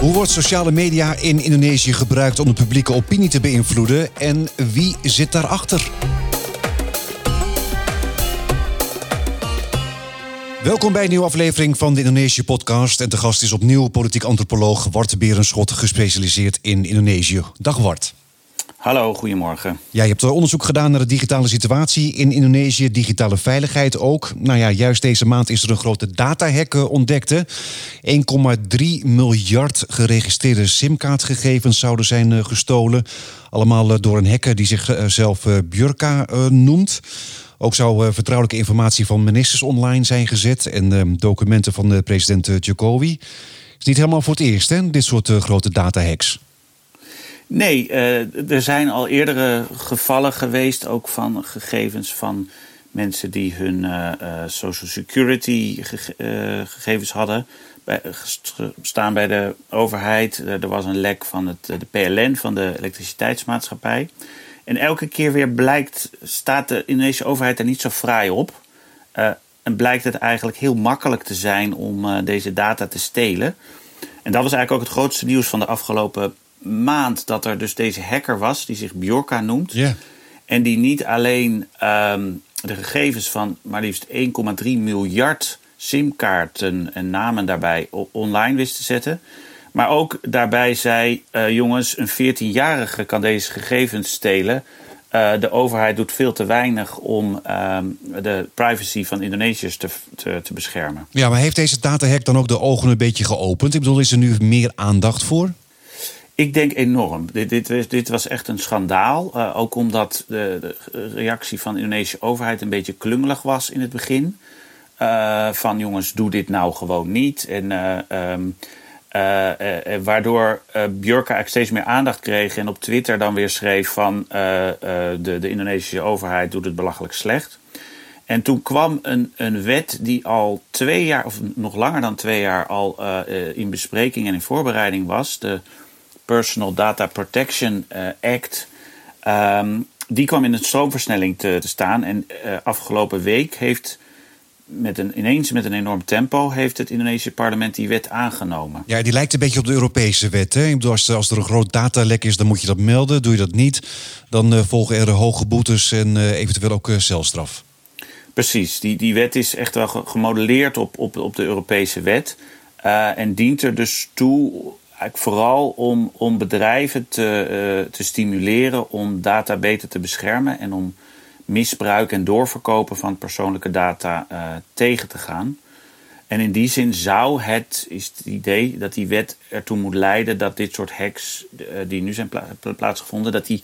Hoe wordt sociale media in Indonesië gebruikt om de publieke opinie te beïnvloeden en wie zit daarachter? Welkom bij een nieuwe aflevering van de Indonesië podcast. En te gast is opnieuw politiek antropoloog Wart Berenschot, gespecialiseerd in Indonesië. Dag Wart. Hallo, goedemorgen. Ja, je hebt onderzoek gedaan naar de digitale situatie in Indonesië, digitale veiligheid ook. Nou ja, juist deze maand is er een grote datahack ontdekt. 1,3 miljard geregistreerde simkaartgegevens zouden zijn eh, gestolen. Allemaal eh, door een hacker die zichzelf eh, Björka noemt. Ook zou vertrouwelijke informatie van ministers online zijn gezet en documenten van de president Jokowi. Het is niet helemaal voor het eerst, hè, dit soort grote datahacks. Nee, uh, er zijn al eerdere gevallen geweest, ook van gegevens van mensen die hun uh, social security gegevens hadden. Bij, staan bij de overheid. er was een lek van het, de PLN, van de elektriciteitsmaatschappij. En elke keer weer blijkt, staat de Indonesische overheid er niet zo fraai op. en blijkt het eigenlijk heel makkelijk te zijn om deze data te stelen. En dat was eigenlijk ook het grootste nieuws van de afgelopen maand dat er dus deze hacker was, die zich Bjorka noemt. En die niet alleen ehm, de gegevens van maar liefst 1,3 miljard simkaarten en namen daarbij online wist te zetten. Maar ook daarbij zei: uh, jongens, een 14-jarige kan deze gegevens stelen. Uh, de overheid doet veel te weinig om uh, de privacy van Indonesiërs te, te, te, beschermen. Ja, maar heeft deze datahack dan ook de ogen een beetje geopend? Ik bedoel, is er nu meer aandacht voor? Ik denk enorm. Dit, dit, dit was echt een schandaal. Uh, ook omdat de, reactie van de Indonesische overheid een beetje klungelig was in het begin. Uh, van jongens, doe dit nou gewoon niet. En uh, um, waardoor Björka eigenlijk steeds meer aandacht kreeg. En op Twitter dan weer schreef van de, de Indonesische overheid doet het belachelijk slecht. En toen kwam een, een wet die al twee jaar, of nog langer dan twee jaar, al in bespreking en in voorbereiding was. De Personal Data Protection eh, Act. Um, die kwam in een stroomversnelling te, te staan. En uh, afgelopen week heeft met een, ineens met een enorm tempo heeft het Indonesische parlement die wet aangenomen. Ja, die lijkt een beetje op de Europese wet. Hè? als, als er een groot datalek is, dan moet je dat melden. Doe je dat niet, dan uh, volgen er hoge boetes en uh, eventueel ook uh, celstraf. Precies, die, die wet is echt wel gemodelleerd op, op, op de Europese wet. en dient er dus toe vooral om, om bedrijven te, uh, te stimuleren om data beter te beschermen en om misbruik en doorverkopen van persoonlijke data uh, tegen te gaan. En in die zin zou het, is het idee dat die wet ertoe moet leiden dat dit soort hacks uh, die nu zijn pla plaatsgevonden, dat die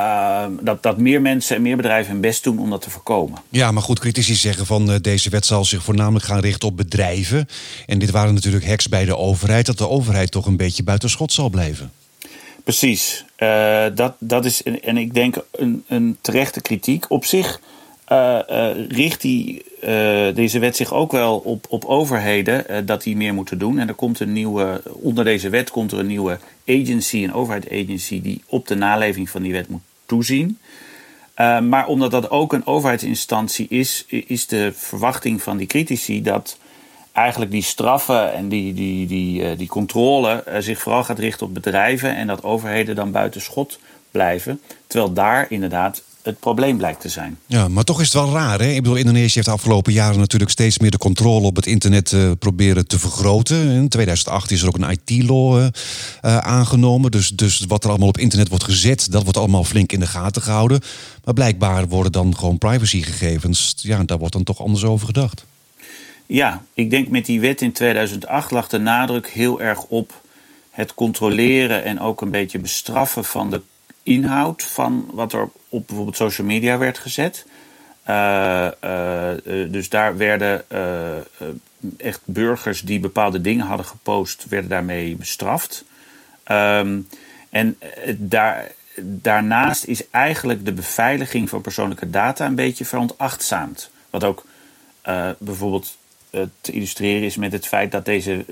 Ehm, dat, dat meer mensen en meer bedrijven hun best doen om dat te voorkomen. Ja, maar goed, critici zeggen van uh, deze wet zal zich voornamelijk gaan richten op bedrijven. En dit waren natuurlijk hacks bij de overheid, dat de overheid toch een beetje buitenschot zal blijven. Precies, uh, dat, dat is, en, ik denk, een, een terechte kritiek. Op zich uh, richt die, deze wet zich ook wel op, op overheden dat die meer moeten doen. En er komt een nieuwe, onder deze wet komt er een nieuwe agency, een overheidsagency, die op de naleving van die wet moet toezien. Uh, maar omdat dat ook een overheidsinstantie is, is de verwachting van die critici dat eigenlijk die straffen en die, die, die, uh, die controle uh, zich vooral gaat richten op bedrijven en dat overheden dan buiten schot blijven. Terwijl daar inderdaad het probleem blijkt te zijn. Ja, maar toch is het wel raar. Hè? Ik bedoel, Indonesië heeft de afgelopen jaren natuurlijk steeds meer de controle op het internet uh, proberen te vergroten. In 2008 is er ook een IT-law uh, uh, aangenomen. Dus, dus wat er allemaal op internet wordt gezet, dat wordt allemaal flink in de gaten gehouden. Maar blijkbaar worden dan gewoon privacygegevens, ja, daar wordt dan toch anders over gedacht. Ja, ik denk met die wet in 2008 lag de nadruk heel erg op het controleren en ook een beetje bestraffen van de inhoud van wat er op bijvoorbeeld social media werd gezet. Uh, uh, dus daar werden echt burgers die bepaalde dingen hadden gepost, werden daarmee bestraft. Um, en daar, daarnaast is eigenlijk de beveiliging van persoonlijke data een beetje veronachtzaamd. Wat ook bijvoorbeeld te illustreren is met het feit dat deze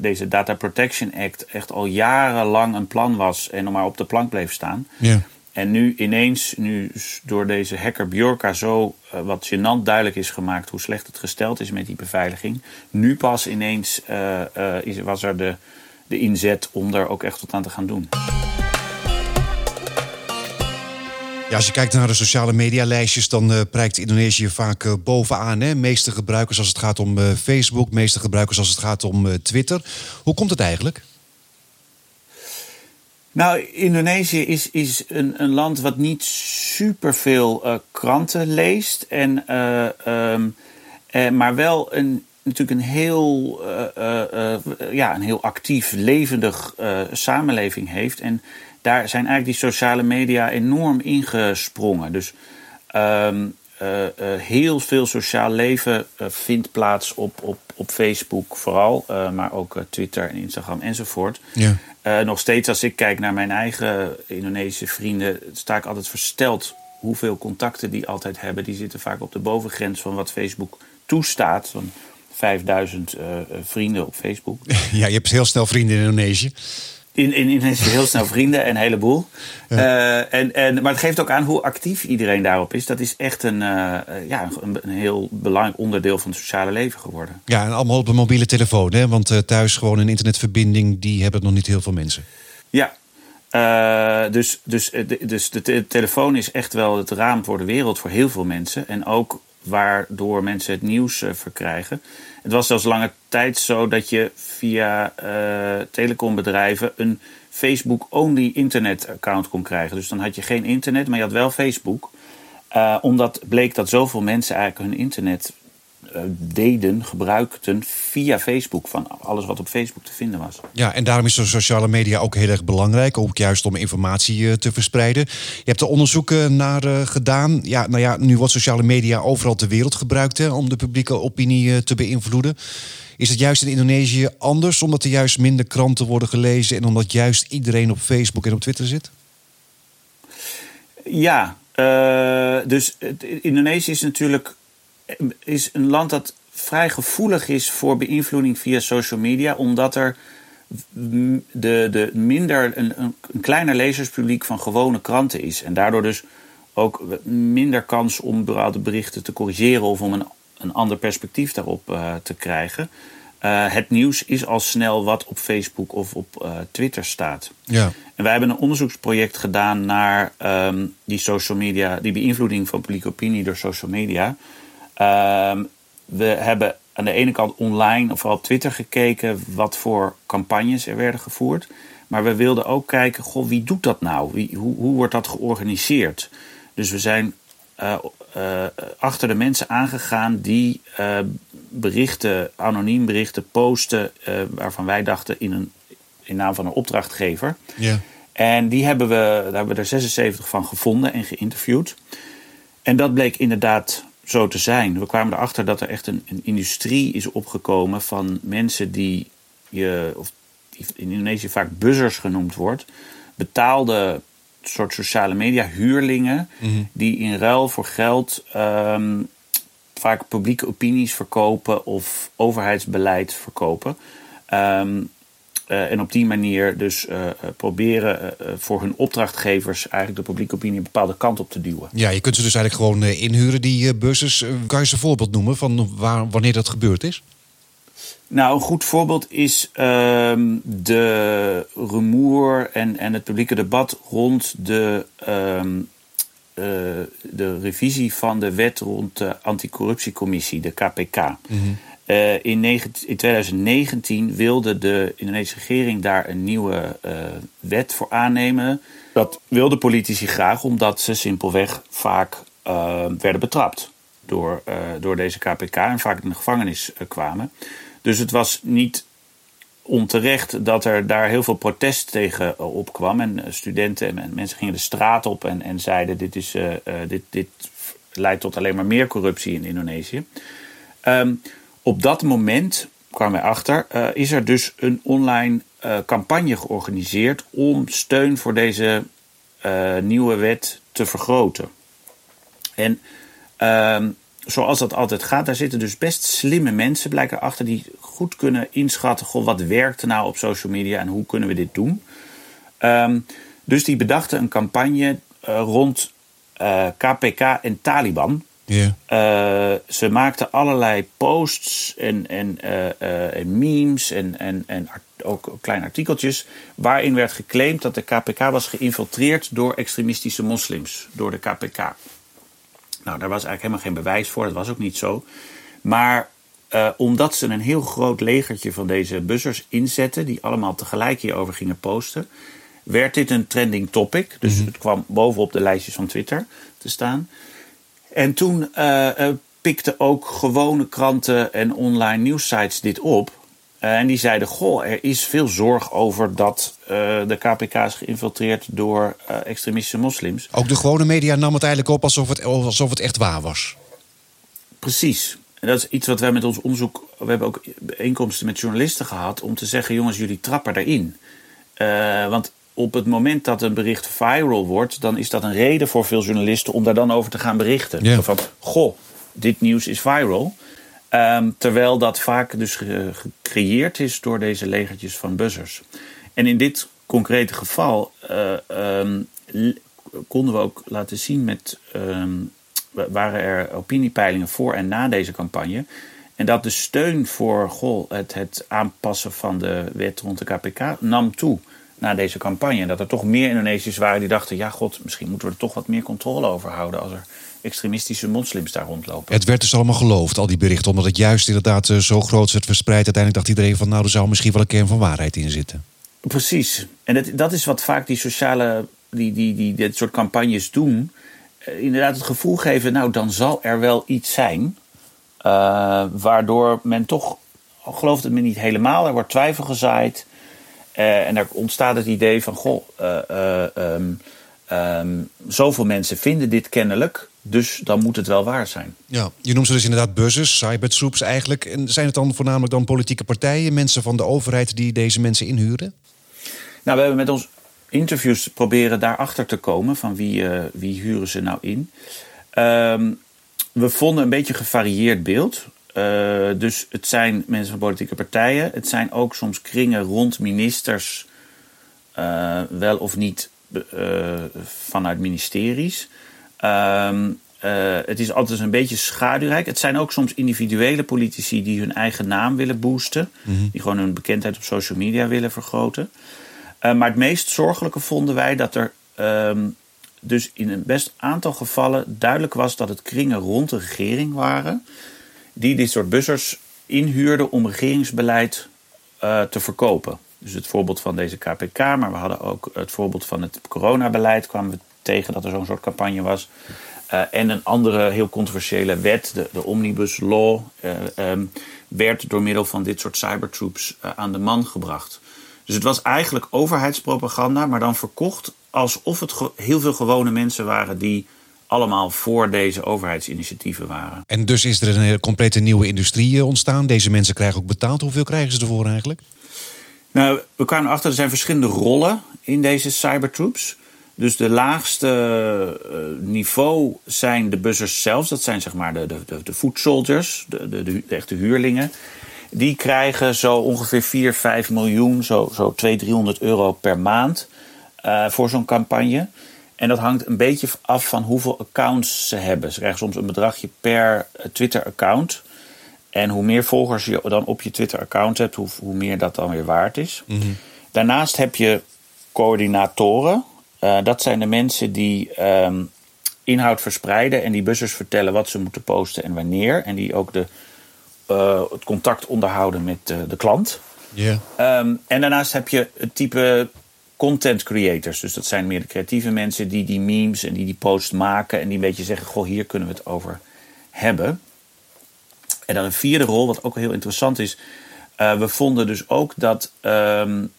deze Data Protection Act echt al jarenlang een plan was en nog maar op de plank bleef staan. Ja. En nu ineens, nu door deze hacker Bjorka zo uh, wat gênant duidelijk is gemaakt hoe slecht het gesteld is met die beveiliging. Nu pas ineens uh, uh, is, was er de, de inzet om daar ook echt wat aan te gaan doen. Ja, als je kijkt naar de sociale medialijstjes, dan uh, prijkt Indonesië vaak uh, bovenaan. Hè? Meeste gebruikers als het gaat om uh, Facebook, meeste gebruikers als het gaat om Twitter. Hoe komt het eigenlijk? Nou, Indonesië is, is een, een land wat niet superveel kranten leest. En, um, maar wel een, natuurlijk een heel, ja, een heel actief, levendig samenleving heeft. En daar zijn eigenlijk die sociale media enorm ingesprongen. Dus um, uh, uh, heel veel sociaal leven uh, vindt plaats op, op, op Facebook vooral, maar ook Twitter en Instagram enzovoort. Ja. nog steeds als ik kijk naar mijn eigen Indonesische vrienden, sta ik altijd versteld hoeveel contacten die altijd hebben. Die zitten vaak op de bovengrens van wat Facebook toestaat. Zo'n 5000 vrienden op Facebook. Ja, je hebt heel snel vrienden in Indonesië in, in, in heel snel vrienden, een heleboel. Uh, en, en, maar het geeft ook aan hoe actief iedereen daarop is. Dat is echt een, uh, ja, een, een, heel belangrijk onderdeel van het sociale leven geworden. Ja, en allemaal op een mobiele telefoon. Hè? Want uh, thuis gewoon een internetverbinding, die hebben nog niet heel veel mensen. Ja, dus, dus, dus de telefoon is echt wel het raam voor de wereld voor heel veel mensen. En ook waardoor mensen het nieuws verkrijgen. Het was zelfs lange tijd zo dat je via uh, telecombedrijven een Facebook-only internet-account kon krijgen. Dus dan had je geen internet, maar je had wel Facebook. Uh, omdat bleek dat zoveel mensen eigenlijk hun internet uh, deden, gebruikten via Facebook. Van alles wat op Facebook te vinden was. Ja, en daarom is de sociale media ook heel erg belangrijk. Ook juist om informatie uh, te verspreiden. Je hebt er onderzoeken naar uh, gedaan. Ja, nou ja, nu wordt sociale media overal ter wereld gebruikt hè, om de publieke opinie te beïnvloeden. Is het juist in Indonesië anders, omdat er juist minder kranten worden gelezen en omdat juist iedereen op Facebook en op Twitter zit? Ja, dus Indonesië is natuurlijk is een land dat vrij gevoelig is voor beïnvloeding via social media, omdat er de, de minder, een, een kleiner lezerspubliek van gewone kranten is. En daardoor dus ook minder kans om bepaalde berichten te corrigeren of om een, een ander perspectief daarop uh, te krijgen. Uh, het nieuws is al snel wat op Facebook of op uh, Twitter staat. Ja. En wij hebben een onderzoeksproject gedaan naar um, die social media, die beïnvloeding van publieke opinie door social media. Ehm, we hebben aan de ene kant online of vooral op Twitter gekeken wat voor campagnes er werden gevoerd. Maar we wilden ook kijken, goh, wie doet dat nou? Wie, hoe, hoe wordt dat georganiseerd? Dus we zijn uh, uh, achter de mensen aangegaan die uh, berichten, anoniem berichten posten, waarvan wij dachten in, een, in naam van een opdrachtgever. Ja. En die hebben we, daar hebben we er 76 van gevonden en geïnterviewd. En dat bleek inderdaad zo te zijn. We kwamen erachter dat er echt een, een industrie is opgekomen van mensen die je, of die in Indonesië vaak buzzers genoemd wordt, betaalde soort sociale media huurlingen, mhm. die in ruil voor geld um, vaak publieke opinies verkopen of overheidsbeleid verkopen. Um, uh, en op die manier dus uh, proberen uh, voor hun opdrachtgevers eigenlijk de publieke opinie een bepaalde kant op te duwen. Ja, je kunt ze dus eigenlijk gewoon inhuren, die bussen. kan je ze een voorbeeld noemen van waar, wanneer dat gebeurd is? Nou, een goed voorbeeld is ehm, de rumoer en, en het publieke debat rond de, um, de revisie van de wet rond de anticorruptiecommissie, de KPK. Mm uh, in, in, 2019 wilde de Indonesische regering daar een nieuwe uh, wet voor aannemen. Dat wilden politici graag, omdat ze simpelweg vaak uh, werden betrapt door, door deze KPK en vaak in de gevangenis kwamen. Dus het was niet onterecht dat er daar heel veel protest tegen opkwam. En studenten en mensen gingen de straat op en, en zeiden: dit, is, dit, dit leidt tot alleen maar meer corruptie in Indonesië. Um, op dat moment kwamen wij achter, uh, is er dus een online uh, campagne georganiseerd om steun voor deze uh, nieuwe wet te vergroten. En ehm, zoals dat altijd gaat, daar zitten dus best slimme mensen blijkbaar achter die goed kunnen inschatten, goh, wat werkt er nou op social media en hoe kunnen we dit doen. Um, dus die bedachten een campagne rond KPK en Taliban. Yeah. ze maakten allerlei posts en, en, uh, en memes en, en, en ook kleine artikeltjes. waarin werd geclaimd dat de KPK was geïnfiltreerd door extremistische moslims. Door de KPK. Nou, daar was eigenlijk helemaal geen bewijs voor, dat was ook niet zo. Maar omdat ze een heel groot legertje van deze buzzers inzetten, die allemaal tegelijk hierover gingen posten, werd dit een trending topic. Dus mhm. het kwam bovenop de lijstjes van Twitter te staan. En toen uh, uh, pikten ook gewone kranten en online nieuwsites dit op. en die zeiden: Goh, er is veel zorg over dat de KPK is geïnfiltreerd door extremistische moslims. Ook de gewone media nam het eigenlijk op alsof het, alsof het echt waar was. Precies. En dat is iets wat wij met ons onderzoek. We hebben ook bijeenkomsten met journalisten gehad. om te zeggen: jongens, jullie trappen erin. Uh, want op het moment dat een bericht viral wordt. dan is dat een reden voor veel journalisten om daar dan over te gaan berichten. Yeah. Van: goh, dit nieuws is viral. Um, terwijl dat vaak dus gecreëerd is door deze legertjes van buzzers. En in dit concrete geval uh, um, konden we ook laten zien met. Um, waren er opiniepeilingen voor en na deze campagne. En dat de steun voor goh, het, het aanpassen van de wet rond de KPK nam toe na deze campagne. Dat er toch meer Indonesiërs waren die dachten: ja, god, misschien moeten we er toch wat meer controle over houden als er extremistische moslims daar rondlopen. Het werd dus allemaal geloofd, al die berichten, omdat het juist inderdaad eh, zo groot werd verspreid. Uiteindelijk dacht iedereen van: nou, er zou misschien wel een kern van waarheid in zitten. Precies. En dat, dat is wat vaak die sociale, die, die, die, dit soort campagnes doen. Eh, inderdaad het gevoel geven, nou dan zal er wel iets zijn. Uh, waardoor men toch, gelooft het me niet helemaal, er wordt twijfel gezaaid. Uh, en er ontstaat het idee van, goh, um, um, zoveel mensen vinden dit kennelijk, dus dan moet het wel waar zijn. Ja, je noemt ze dus inderdaad buzzers, cybertroops eigenlijk. En zijn het dan voornamelijk dan politieke partijen, mensen van de overheid die deze mensen inhuren? Nou, we hebben met ons interviews proberen daarachter te komen van wie, uh, wie huren ze nou in. Um, we vonden een beetje gevarieerd beeld. Uh, dus het zijn mensen van politieke partijen. Het zijn ook soms kringen rond ministers, uh, wel of niet vanuit ministeries. Um, het is altijd een beetje schaduwrijk. Het zijn ook soms individuele politici die hun eigen naam willen boosten. Mm -hmm. Die gewoon hun bekendheid op social media willen vergroten. Maar het meest zorgelijke vonden wij dat er um, dus in een best aantal gevallen duidelijk was dat het kringen rond de regering waren. Die dit soort bussers inhuurden om regeringsbeleid uh, te verkopen. Dus het voorbeeld van deze KPK, maar we hadden ook het voorbeeld van het coronabeleid. kwamen we tegen dat er zo'n soort campagne was. Uh, en een andere heel controversiële wet, de, de Omnibus Law, uh, um, werd door middel van dit soort cybertroops aan de man gebracht. Dus het was eigenlijk overheidspropaganda, maar dan verkocht alsof het heel veel gewone mensen waren die allemaal voor deze overheidsinitiatieven waren. En dus is er een complete nieuwe industrie eh, ontstaan. Deze mensen krijgen ook betaald. Hoeveel krijgen ze ervoor eigenlijk? Nou, we kwamen achter, er zijn verschillende rollen in deze cybertroops. Dus de laagste uh, niveau zijn de buzzers zelf. Dat zijn zeg maar de, de, de, foot soldiers, de, de, de, echte huurlingen die krijgen zo ongeveer 4, 5 miljoen, zo, zo 200, 300 euro per maand uh, voor zo'n campagne. En dat hangt een beetje af van hoeveel accounts ze hebben. Ze krijgen soms een bedragje per eh, Twitter-account. En hoe meer volgers je dan op je Twitter-account hebt, hoe, hoe, meer dat dan weer waard is. Mm -hmm. Daarnaast heb je coördinatoren. Uh, dat zijn de mensen die um, inhoud verspreiden en die bussers vertellen wat ze moeten posten en wanneer. En die ook de uh, het contact onderhouden met uh, de klant. Yeah. Um, en daarnaast heb je het type content creators. Dus dat zijn meer de creatieve mensen die die memes en die die posts maken. En die een beetje zeggen, goh, hier kunnen we het over hebben. En dan een vierde rol, wat ook heel interessant is. Uh, we vonden dus ook dat um,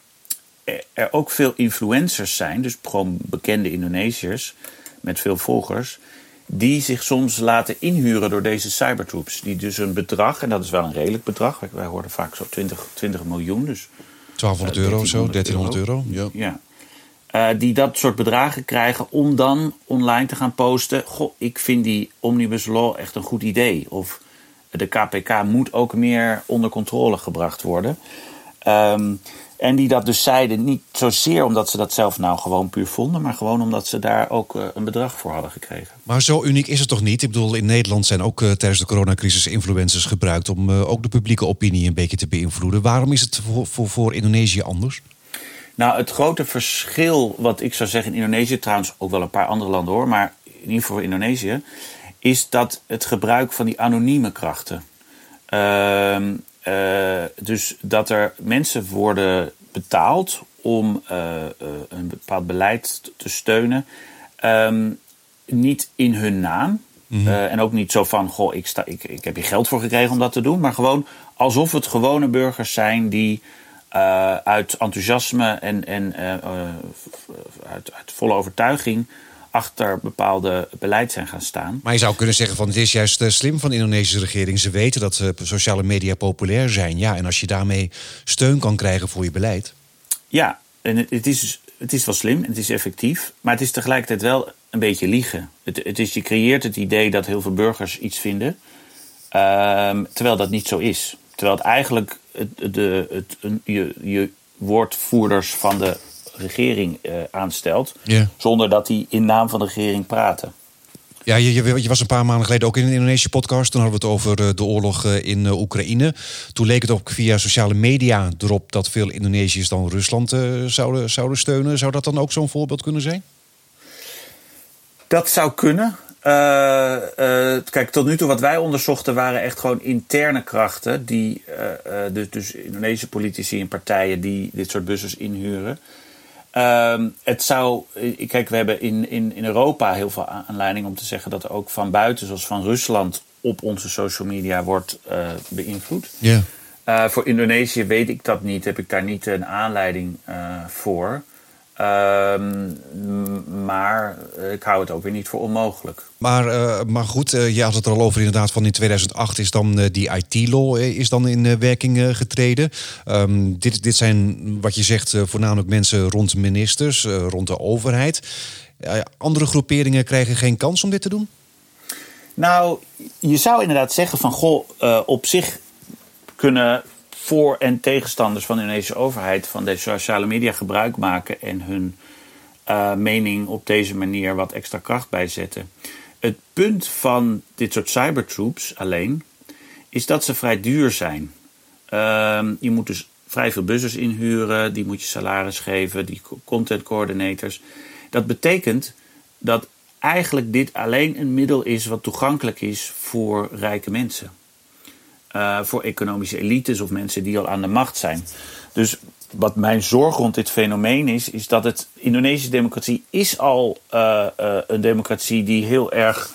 er ook veel influencers zijn. Dus gewoon bekende Indonesiërs met veel volgers die zich soms laten inhuren door deze cybertroops. Die dus een bedrag, en dat is wel een redelijk bedrag, wij hoorden vaak zo 20, 20 miljoen. Dus, 1200 uh, euro of zo, 1300 euro. euro. Ja. ja. Uh, die dat soort bedragen krijgen om dan online te gaan posten. Goh, ik vind die omnibus law echt een goed idee. Of de KPK moet ook meer onder controle gebracht worden. Um, En die dat dus zeiden, niet zozeer omdat ze dat zelf nou gewoon puur vonden, maar gewoon omdat ze daar ook uh, een bedrag voor hadden gekregen. Maar zo uniek is het toch niet? Ik bedoel, in Nederland zijn ook uh, tijdens de coronacrisis influencers gebruikt om uh, ook de publieke opinie een beetje te beïnvloeden. Waarom is het voor, voor, voor Indonesië anders? Nou, het grote verschil, wat ik zou zeggen in Indonesië, trouwens ook wel een paar andere landen hoor, maar in ieder geval voor Indonesië, is dat het gebruik van die anonieme krachten. Uh, uh, dus dat er mensen worden betaald om uh, een bepaald beleid te steunen. Um, niet in hun naam. Mm -hmm. en ook niet zo van, goh, ik, sta, ik, ik heb hier geld voor gekregen om dat te doen. Maar gewoon alsof het gewone burgers zijn die uit enthousiasme en, en uit, uit, volle overtuiging achter bepaalde beleid zijn gaan staan. Maar je zou kunnen zeggen van het is juist slim van de Indonesische regering. Ze weten dat sociale media populair zijn. Ja, en als je daarmee steun kan krijgen voor je beleid. Ja, en het, is, het is wel slim, het is effectief. Maar het is tegelijkertijd wel een beetje liegen. Het, het is, je creëert het idee dat heel veel burgers iets vinden. Uh, terwijl dat niet zo is. Terwijl het eigenlijk het, de, het, een, je, je woordvoerders van de regering uh, aanstelt. Yeah. Zonder dat die in naam van de regering praten. Ja, je, je, je, was een paar maanden geleden ook in een Indonesische podcast. Toen hadden we het over uh, de oorlog uh, in Oekraïne. Toen leek het ook via sociale media erop dat veel Indonesiërs dan Rusland zouden, zouden steunen. Zou dat dan ook zo'n voorbeeld kunnen zijn? Dat zou kunnen. Uh, uh, kijk, tot nu toe wat wij onderzochten waren echt gewoon interne krachten. Die, uh, dus, dus Indonesische politici en partijen die dit soort bussen inhuren. Ehm, het zou, kijk, we hebben in, in, in Europa heel veel aanleiding om te zeggen dat er ook van buiten, zoals van Rusland, op onze social media wordt beïnvloed. Yeah. voor Indonesië weet ik dat niet, heb ik daar niet een aanleiding voor. Um, maar ik hou het ook weer niet voor onmogelijk. Maar, uh, maar goed, uh, je had het er al over inderdaad van in 2008 is dan uh, die IT-law is dan in werking getreden. Um, dit, dit zijn wat je zegt voornamelijk mensen rond ministers, rond de overheid. andere groeperingen krijgen geen kans om dit te doen? Nou, je zou inderdaad zeggen van goh, op zich kunnen voor- en tegenstanders van de Indonesische overheid van deze sociale media gebruik maken en hun uh, mening op deze manier wat extra kracht bijzetten. Het punt van dit soort cybertroops alleen is dat ze vrij duur zijn. Uh, je moet dus vrij veel buzzers inhuren, die moet je salaris geven, die content coordinators. Dat betekent dat eigenlijk dit alleen een middel is wat toegankelijk is voor rijke mensen. Uh, voor economische elites of mensen die al aan de macht zijn. Dus wat mijn zorg rond dit fenomeen is, is dat het Indonesische democratie is al uh, uh, een democratie die heel erg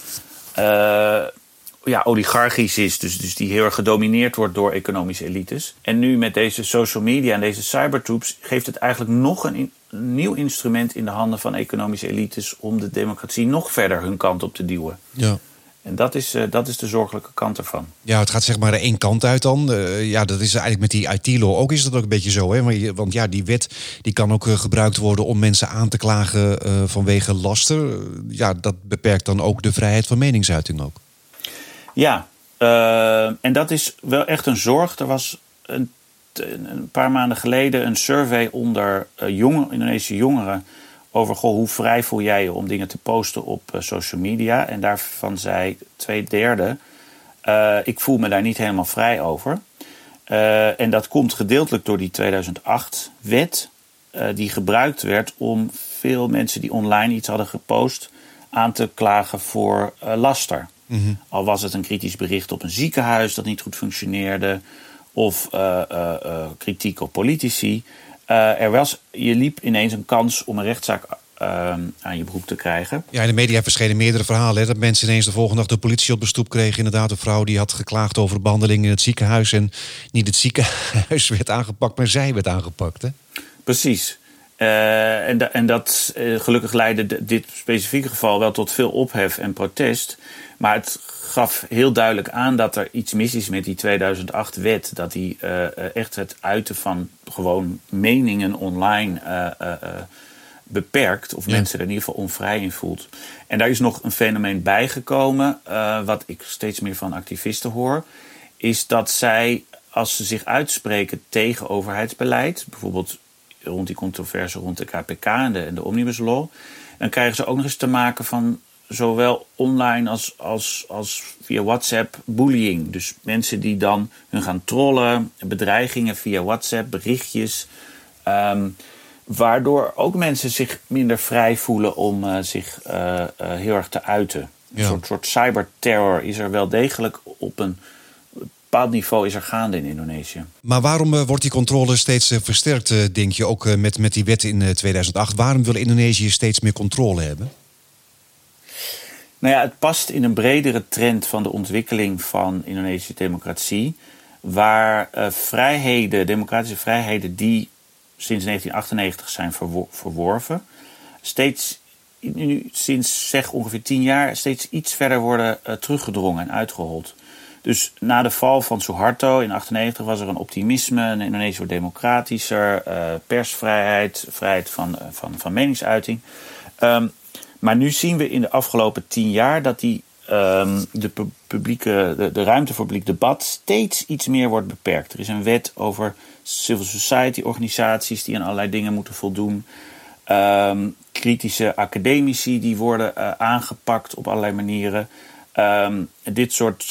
ja, oligarchisch is. Dus, dus die heel erg gedomineerd wordt door economische elites. En nu met deze social media en deze cybertroops geeft het eigenlijk nog een, een nieuw instrument in de handen van economische elites om de democratie nog verder hun kant op te duwen. Ja. En dat is, uh, dat is de zorgelijke kant ervan. Ja, het gaat zeg maar één kant uit dan. Uh, ja, dat is eigenlijk met die IT-law ook is dat ook een beetje zo. Hè? Want, ja, die wet die kan ook uh, gebruikt worden om mensen aan te klagen vanwege laster. ja, dat beperkt dan ook de vrijheid van meningsuiting ook. Ja, en dat is wel echt een zorg. Er was een, een paar maanden geleden een survey onder jonge, Indonesische jongeren over goh, hoe vrij voel jij je om dingen te posten op uh, social media. En daarvan zei twee derde, uh, ik voel me daar niet helemaal vrij over. Uh, en dat komt gedeeltelijk door die 2008-wet, die gebruikt werd om veel mensen die online iets hadden gepost aan te klagen voor laster. Mm -hmm. Al was het een kritisch bericht op een ziekenhuis dat niet goed functioneerde, of kritiek op politici. Uh, er was, je liep ineens een kans om een rechtszaak uh, aan je broek te krijgen. Ja, in de media verschenen meerdere verhalen. Hè, dat mensen ineens de volgende dag de politie op de stoep kregen. Inderdaad, een vrouw die had geklaagd over behandeling in het ziekenhuis. En niet het ziekenhuis werd aangepakt, maar zij werd aangepakt. Hè? Precies. Uh, en, da en, dat uh, gelukkig leidde dit specifieke geval wel tot veel ophef en protest. Maar het gaf heel duidelijk aan dat er iets mis is met die 2008-wet. Dat die uh, echt het uiten van gewoon meningen online beperkt. Of ja. mensen er in ieder geval onvrij in voelt. En daar is nog een fenomeen bijgekomen, wat ik steeds meer van activisten hoor. Is dat zij als ze zich uitspreken tegen overheidsbeleid, bijvoorbeeld rond die controverse rond de KPK en de, en de Omnibus Law, dan krijgen ze ook nog eens te maken van zowel online als, als, als via WhatsApp bullying. Dus mensen die dan hun gaan trollen, bedreigingen via WhatsApp, berichtjes. Ehm, waardoor ook mensen zich minder vrij voelen om uh, zich uh, uh, heel erg te uiten. Een soort, soort cyberterror is er wel degelijk op een bepaald niveau is er gaande in Indonesië. Maar waarom wordt die controle steeds versterkt, denk je, ook met, met die wet in 2008? Waarom wil Indonesië steeds meer controle hebben? Nou ja, het past in een bredere trend van de ontwikkeling van Indonesische democratie. Waar vrijheden, democratische vrijheden die sinds 1998 zijn verworven, steeds, nu, sinds zeg ongeveer tien jaar, steeds iets verder worden uh, teruggedrongen en uitgehold. Dus na de val van Suharto in 1998 was er een optimisme. Een Indonesië wordt democratischer, uh, persvrijheid, vrijheid van, van, van meningsuiting. Um, maar nu zien we in de afgelopen tien jaar dat die, um, de, publieke, de, de, ruimte voor publiek debat steeds iets meer wordt beperkt. Er is een wet over civil society organisaties die aan allerlei dingen moeten voldoen. Um, kritische academici die worden uh, aangepakt op allerlei manieren. Um, dit soort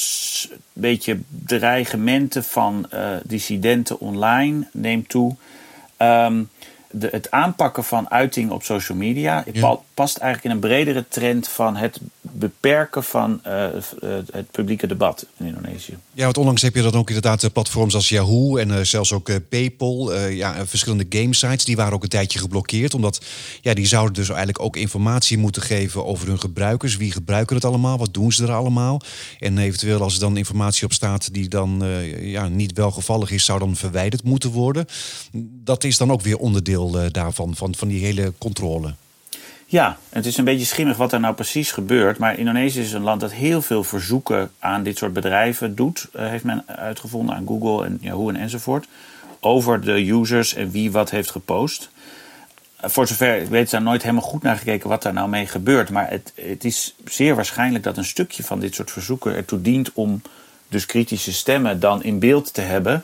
beetje dreigementen van uh, dissidenten online neemt toe. Um, de, het aanpakken van uiting op social media past eigenlijk in een bredere trend van het beperken van uh, het publieke debat in Indonesië. Ja, want onlangs heb je dan ook inderdaad eh, platforms als Yahoo en zelfs ook PayPal, ja, verschillende gamesites, die waren ook een tijdje geblokkeerd, omdat ja, die zouden dus eigenlijk ook informatie moeten geven over hun gebruikers. Wie gebruiken het allemaal? Wat doen ze er allemaal? En eventueel als er dan informatie op staat die dan ja, niet welgevallig is, zou dan verwijderd moeten worden. Dat is dan ook weer onderdeel daarvan, van, van die hele controle. Ja, het is een beetje schimmig wat er nou precies gebeurt. Maar Indonesië is een land dat heel veel verzoeken aan dit soort bedrijven doet. Uh, heeft men uitgevonden aan Google en Yahoo en enzovoort. Over de users en wie wat heeft gepost. Uh, voor zover ik weet, daar nooit helemaal goed naar gekeken wat daar nou mee gebeurt. Maar het, het is zeer waarschijnlijk dat een stukje van dit soort verzoeken ertoe dient om dus kritische stemmen dan in beeld te hebben.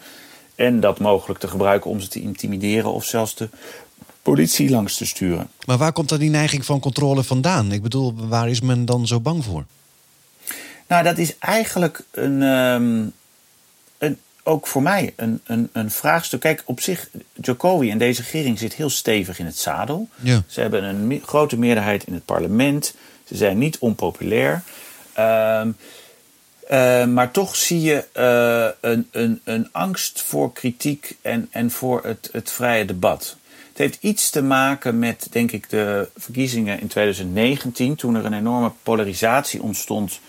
En dat mogelijk te gebruiken om ze te intimideren of zelfs de politie langs te sturen. Maar waar komt dan die neiging van controle vandaan? Ik bedoel, waar is men dan zo bang voor? Nou, dat is eigenlijk een, um, een ook voor mij een, een, een vraagstuk. Kijk, op zich, Jokowi en deze regering zit heel stevig in het zadel. Ja. Ze hebben een grote meerderheid in het parlement. Ze zijn niet onpopulair. Um, uh, maar toch zie je uh, een, een, een angst voor kritiek en, en voor het, het vrije debat. Het heeft iets te maken met, denk ik, de verkiezingen in 2019, toen er een enorme polarisatie ontstond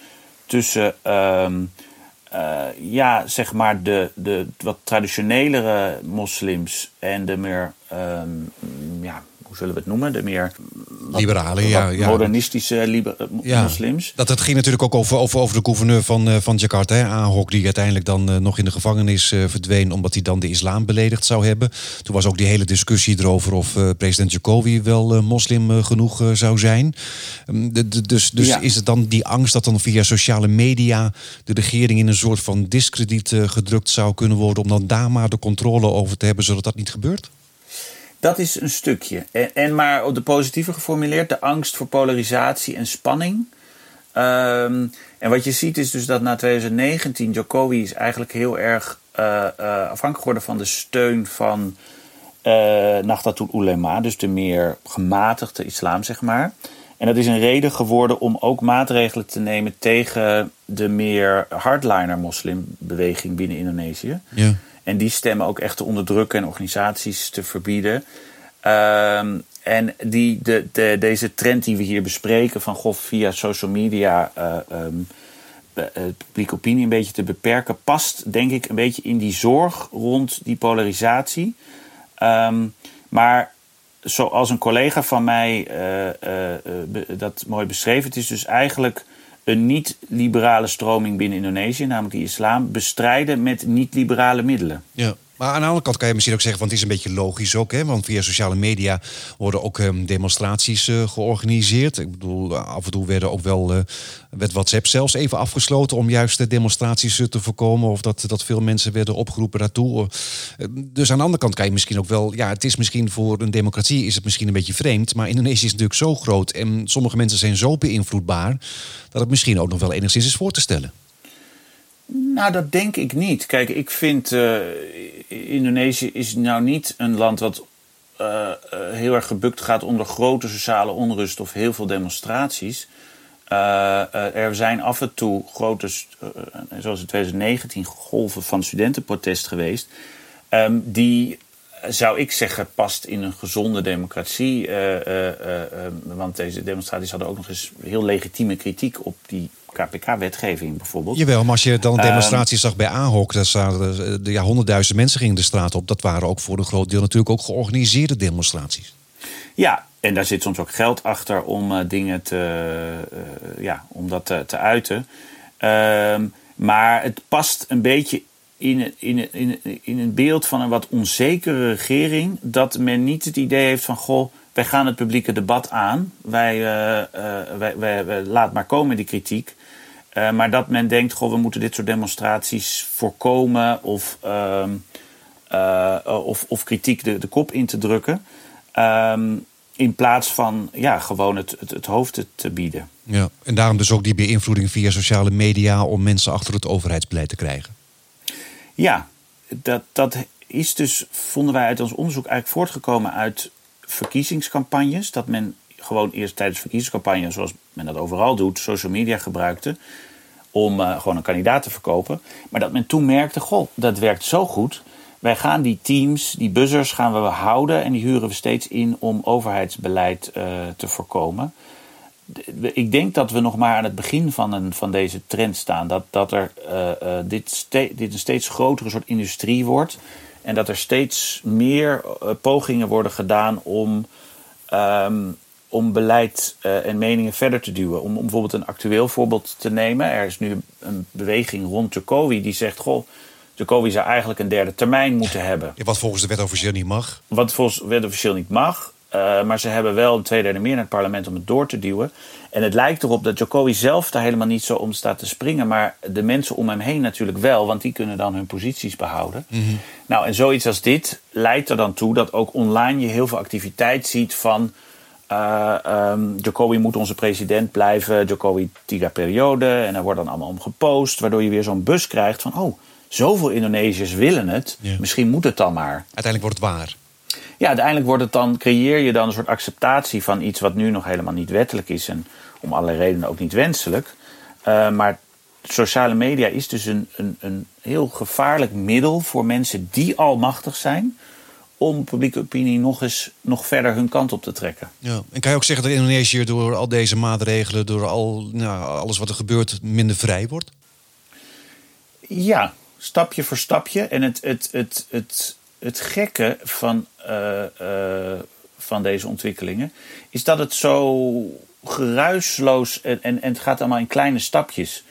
tussen, uh, ja, zeg maar, de, de wat traditionelere moslims en de meer, um, ja, hoe zullen we het noemen? De meer liberale, ja, ja, modernistische liber, ja, moslims. Dat het ging natuurlijk ook over, over, over de gouverneur van, uh, van Jakarta, hè, Ahok, die uiteindelijk dan uh, nog in de gevangenis uh, verdween omdat hij dan de islam beledigd zou hebben. Toen was ook die hele discussie erover of president Jokowi wel moslim genoeg zou zijn. Um, de, de, dus dus ja. is het dan die angst dat dan via sociale media de regering in een soort van discrediet gedrukt zou kunnen worden om dan daar maar de controle over te hebben, zodat dat niet gebeurt? Dat is een stukje. En, en, maar op de positieve geformuleerd, de angst voor polarisatie en spanning. Um, en wat je ziet is dus dat na 2019 Jokowi is eigenlijk heel erg uh, uh, afhankelijk geworden van de steun van uh, Nahdlatul Ulema, dus de meer gematigde islam, zeg maar. En dat is een reden geworden om ook maatregelen te nemen tegen de meer hardliner moslimbeweging binnen Indonesië. Ja. En die stemmen ook echt te onderdrukken en organisaties te verbieden. Um, en die, de, de, deze trend die we hier bespreken, van goh, via social media uh, um, publieke opinie een beetje te beperken, past denk ik een beetje in die zorg rond die polarisatie. Um, maar zoals een collega van mij dat mooi beschreef, het is dus eigenlijk een niet-liberale stroming binnen Indonesië, namelijk die islam, bestrijden met niet-liberale middelen. Ja. Maar aan de andere kant kan je misschien ook zeggen, want het is een beetje logisch ook, hè? want via sociale media worden ook um, demonstraties uh, georganiseerd. Ik bedoel, af en toe werden ook wel, uh, werd WhatsApp zelfs even afgesloten om juist de demonstraties uh, te voorkomen of dat, dat veel mensen werden opgeroepen daartoe. Dus aan de andere kant kan je misschien ook wel, ja, het is misschien voor een democratie is het misschien een beetje vreemd, maar Indonesië is natuurlijk zo groot en sommige mensen zijn zo beïnvloedbaar dat het misschien ook nog wel enigszins is voor te stellen. Nou, dat denk ik niet. Kijk, ik vind uh, Indonesië is nou niet een land wat uh, uh, heel erg gebukt gaat onder grote sociale onrust of heel veel demonstraties. er zijn af en toe grote, zoals in 2019, golven van studentenprotest geweest. Um, die zou ik zeggen, past in een gezonde democratie. want deze demonstraties hadden ook nog eens heel legitieme kritiek op die KPK-wetgeving bijvoorbeeld. Jawel, maar als je dan een ehm, demonstratie zag bij Ahok, daar zaten ja, honderdduizend mensen gingen de straat op. Dat waren ook voor een groot deel natuurlijk ook georganiseerde demonstraties. Ja, en daar zit soms ook geld achter om dingen te, ja, om dat te, te uiten. Uh, maar het past een beetje in, in, in, in een beeld van een wat onzekere regering. Dat men niet het idee heeft van goh wij gaan het publieke debat aan. Wij, uh, wij, wij, wij, laat maar komen die kritiek. Uh, maar dat men denkt, goh, we moeten dit soort demonstraties voorkomen of, uh, of, of, kritiek de, de, kop in te drukken. Ehm, in plaats van ja, gewoon het, het, het hoofd te bieden. Ja, en daarom dus ook die beïnvloeding via sociale media om mensen achter het overheidsbeleid te krijgen. Ja, dat, dat is dus, vonden wij uit ons onderzoek eigenlijk voortgekomen uit verkiezingscampagnes. Dat men gewoon eerst tijdens verkiezingscampagne, zoals men dat overal doet, social media gebruikte. Om uh, gewoon een kandidaat te verkopen. Maar dat men toen merkte: goh, dat werkt zo goed. Wij gaan die teams, die buzzers gaan we houden en die huren we steeds in om overheidsbeleid uh, te voorkomen. Ik denk dat we nog maar aan het begin van, een, van deze trend staan. Dat, dat er, uh, dit, dit een steeds grotere soort industrie wordt. En dat er steeds meer pogingen worden gedaan om um, om beleid en meningen verder te duwen. Om, om, bijvoorbeeld een actueel voorbeeld te nemen. Er is nu een beweging rond Jokowi die zegt: Goh, Jokowi zou eigenlijk een derde termijn moeten hebben. Ja, wat volgens de wet officieel niet mag. Wat volgens de wet officieel niet mag. Uh, maar ze hebben wel een tweederde meer in het parlement om het door te duwen. En het lijkt erop dat Jokowi zelf daar helemaal niet zo om staat te springen. Maar de mensen om hem heen natuurlijk wel, want die kunnen dan hun posities behouden. Mm -hmm. Nou, en zoiets als dit leidt er dan toe dat ook online je heel veel activiteit ziet van uh, um, Jokowi moet onze president blijven. Jokowi tiga periode. En er wordt dan allemaal om gepost. Waardoor je weer zo'n bus krijgt van... oh, zoveel Indonesiërs willen het. Ja. Misschien moet het dan maar. Uiteindelijk wordt het waar. Ja, uiteindelijk wordt het dan, creëer je dan een soort acceptatie van iets wat nu nog helemaal niet wettelijk is. En om allerlei redenen ook niet wenselijk. Uh, maar sociale media is dus een, een, een heel gevaarlijk middel voor mensen die al machtig zijn om publieke opinie nog eens nog verder hun kant op te trekken. Ja. En kan je ook zeggen dat Indonesië door al deze maatregelen, door al, nou, alles wat er gebeurt, minder vrij wordt? Ja, stapje voor stapje. En het, het, het, het, het gekke van, van deze ontwikkelingen is dat het zo geruisloos en, en, en het gaat allemaal in kleine stapjes.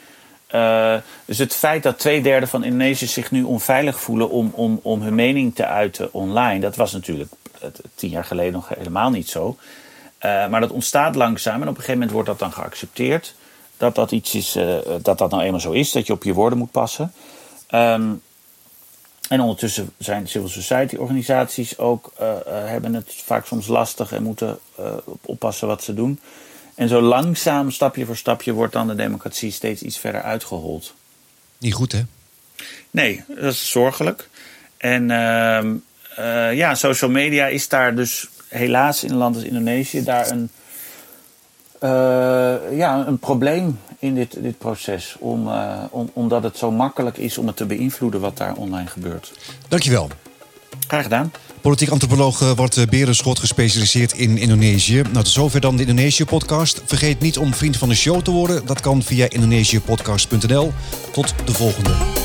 Dus het feit dat twee derde van Indonesiërs zich nu onveilig voelen om, om, om hun mening te uiten online, dat was natuurlijk tien jaar geleden nog helemaal niet zo. Maar dat ontstaat langzaam en op een gegeven moment wordt dat dan geaccepteerd. Dat dat iets is, dat dat nou eenmaal zo is, dat je op je woorden moet passen. Um, en ondertussen zijn civil society organisaties ook, hebben het vaak soms lastig en moeten oppassen wat ze doen. En zo langzaam, stapje voor stapje, wordt dan de democratie steeds iets verder uitgehold. Niet goed, hè? Nee, dat is zorgelijk. En uh, uh, ja, social media is daar dus helaas in een land als Indonesië daar een, ja, een probleem in dit, dit proces. Om, uh, om, omdat het zo makkelijk is om het te beïnvloeden wat daar online gebeurt. Dankjewel. Graag gedaan. Politiek antropoloog eh, wordt Berenschot gespecialiseerd in Indonesië. Nou, tot zover dan de Indonesië-podcast. Vergeet niet om vriend van de show te worden. Dat kan via indonesiëpodcast.nl. Tot de volgende.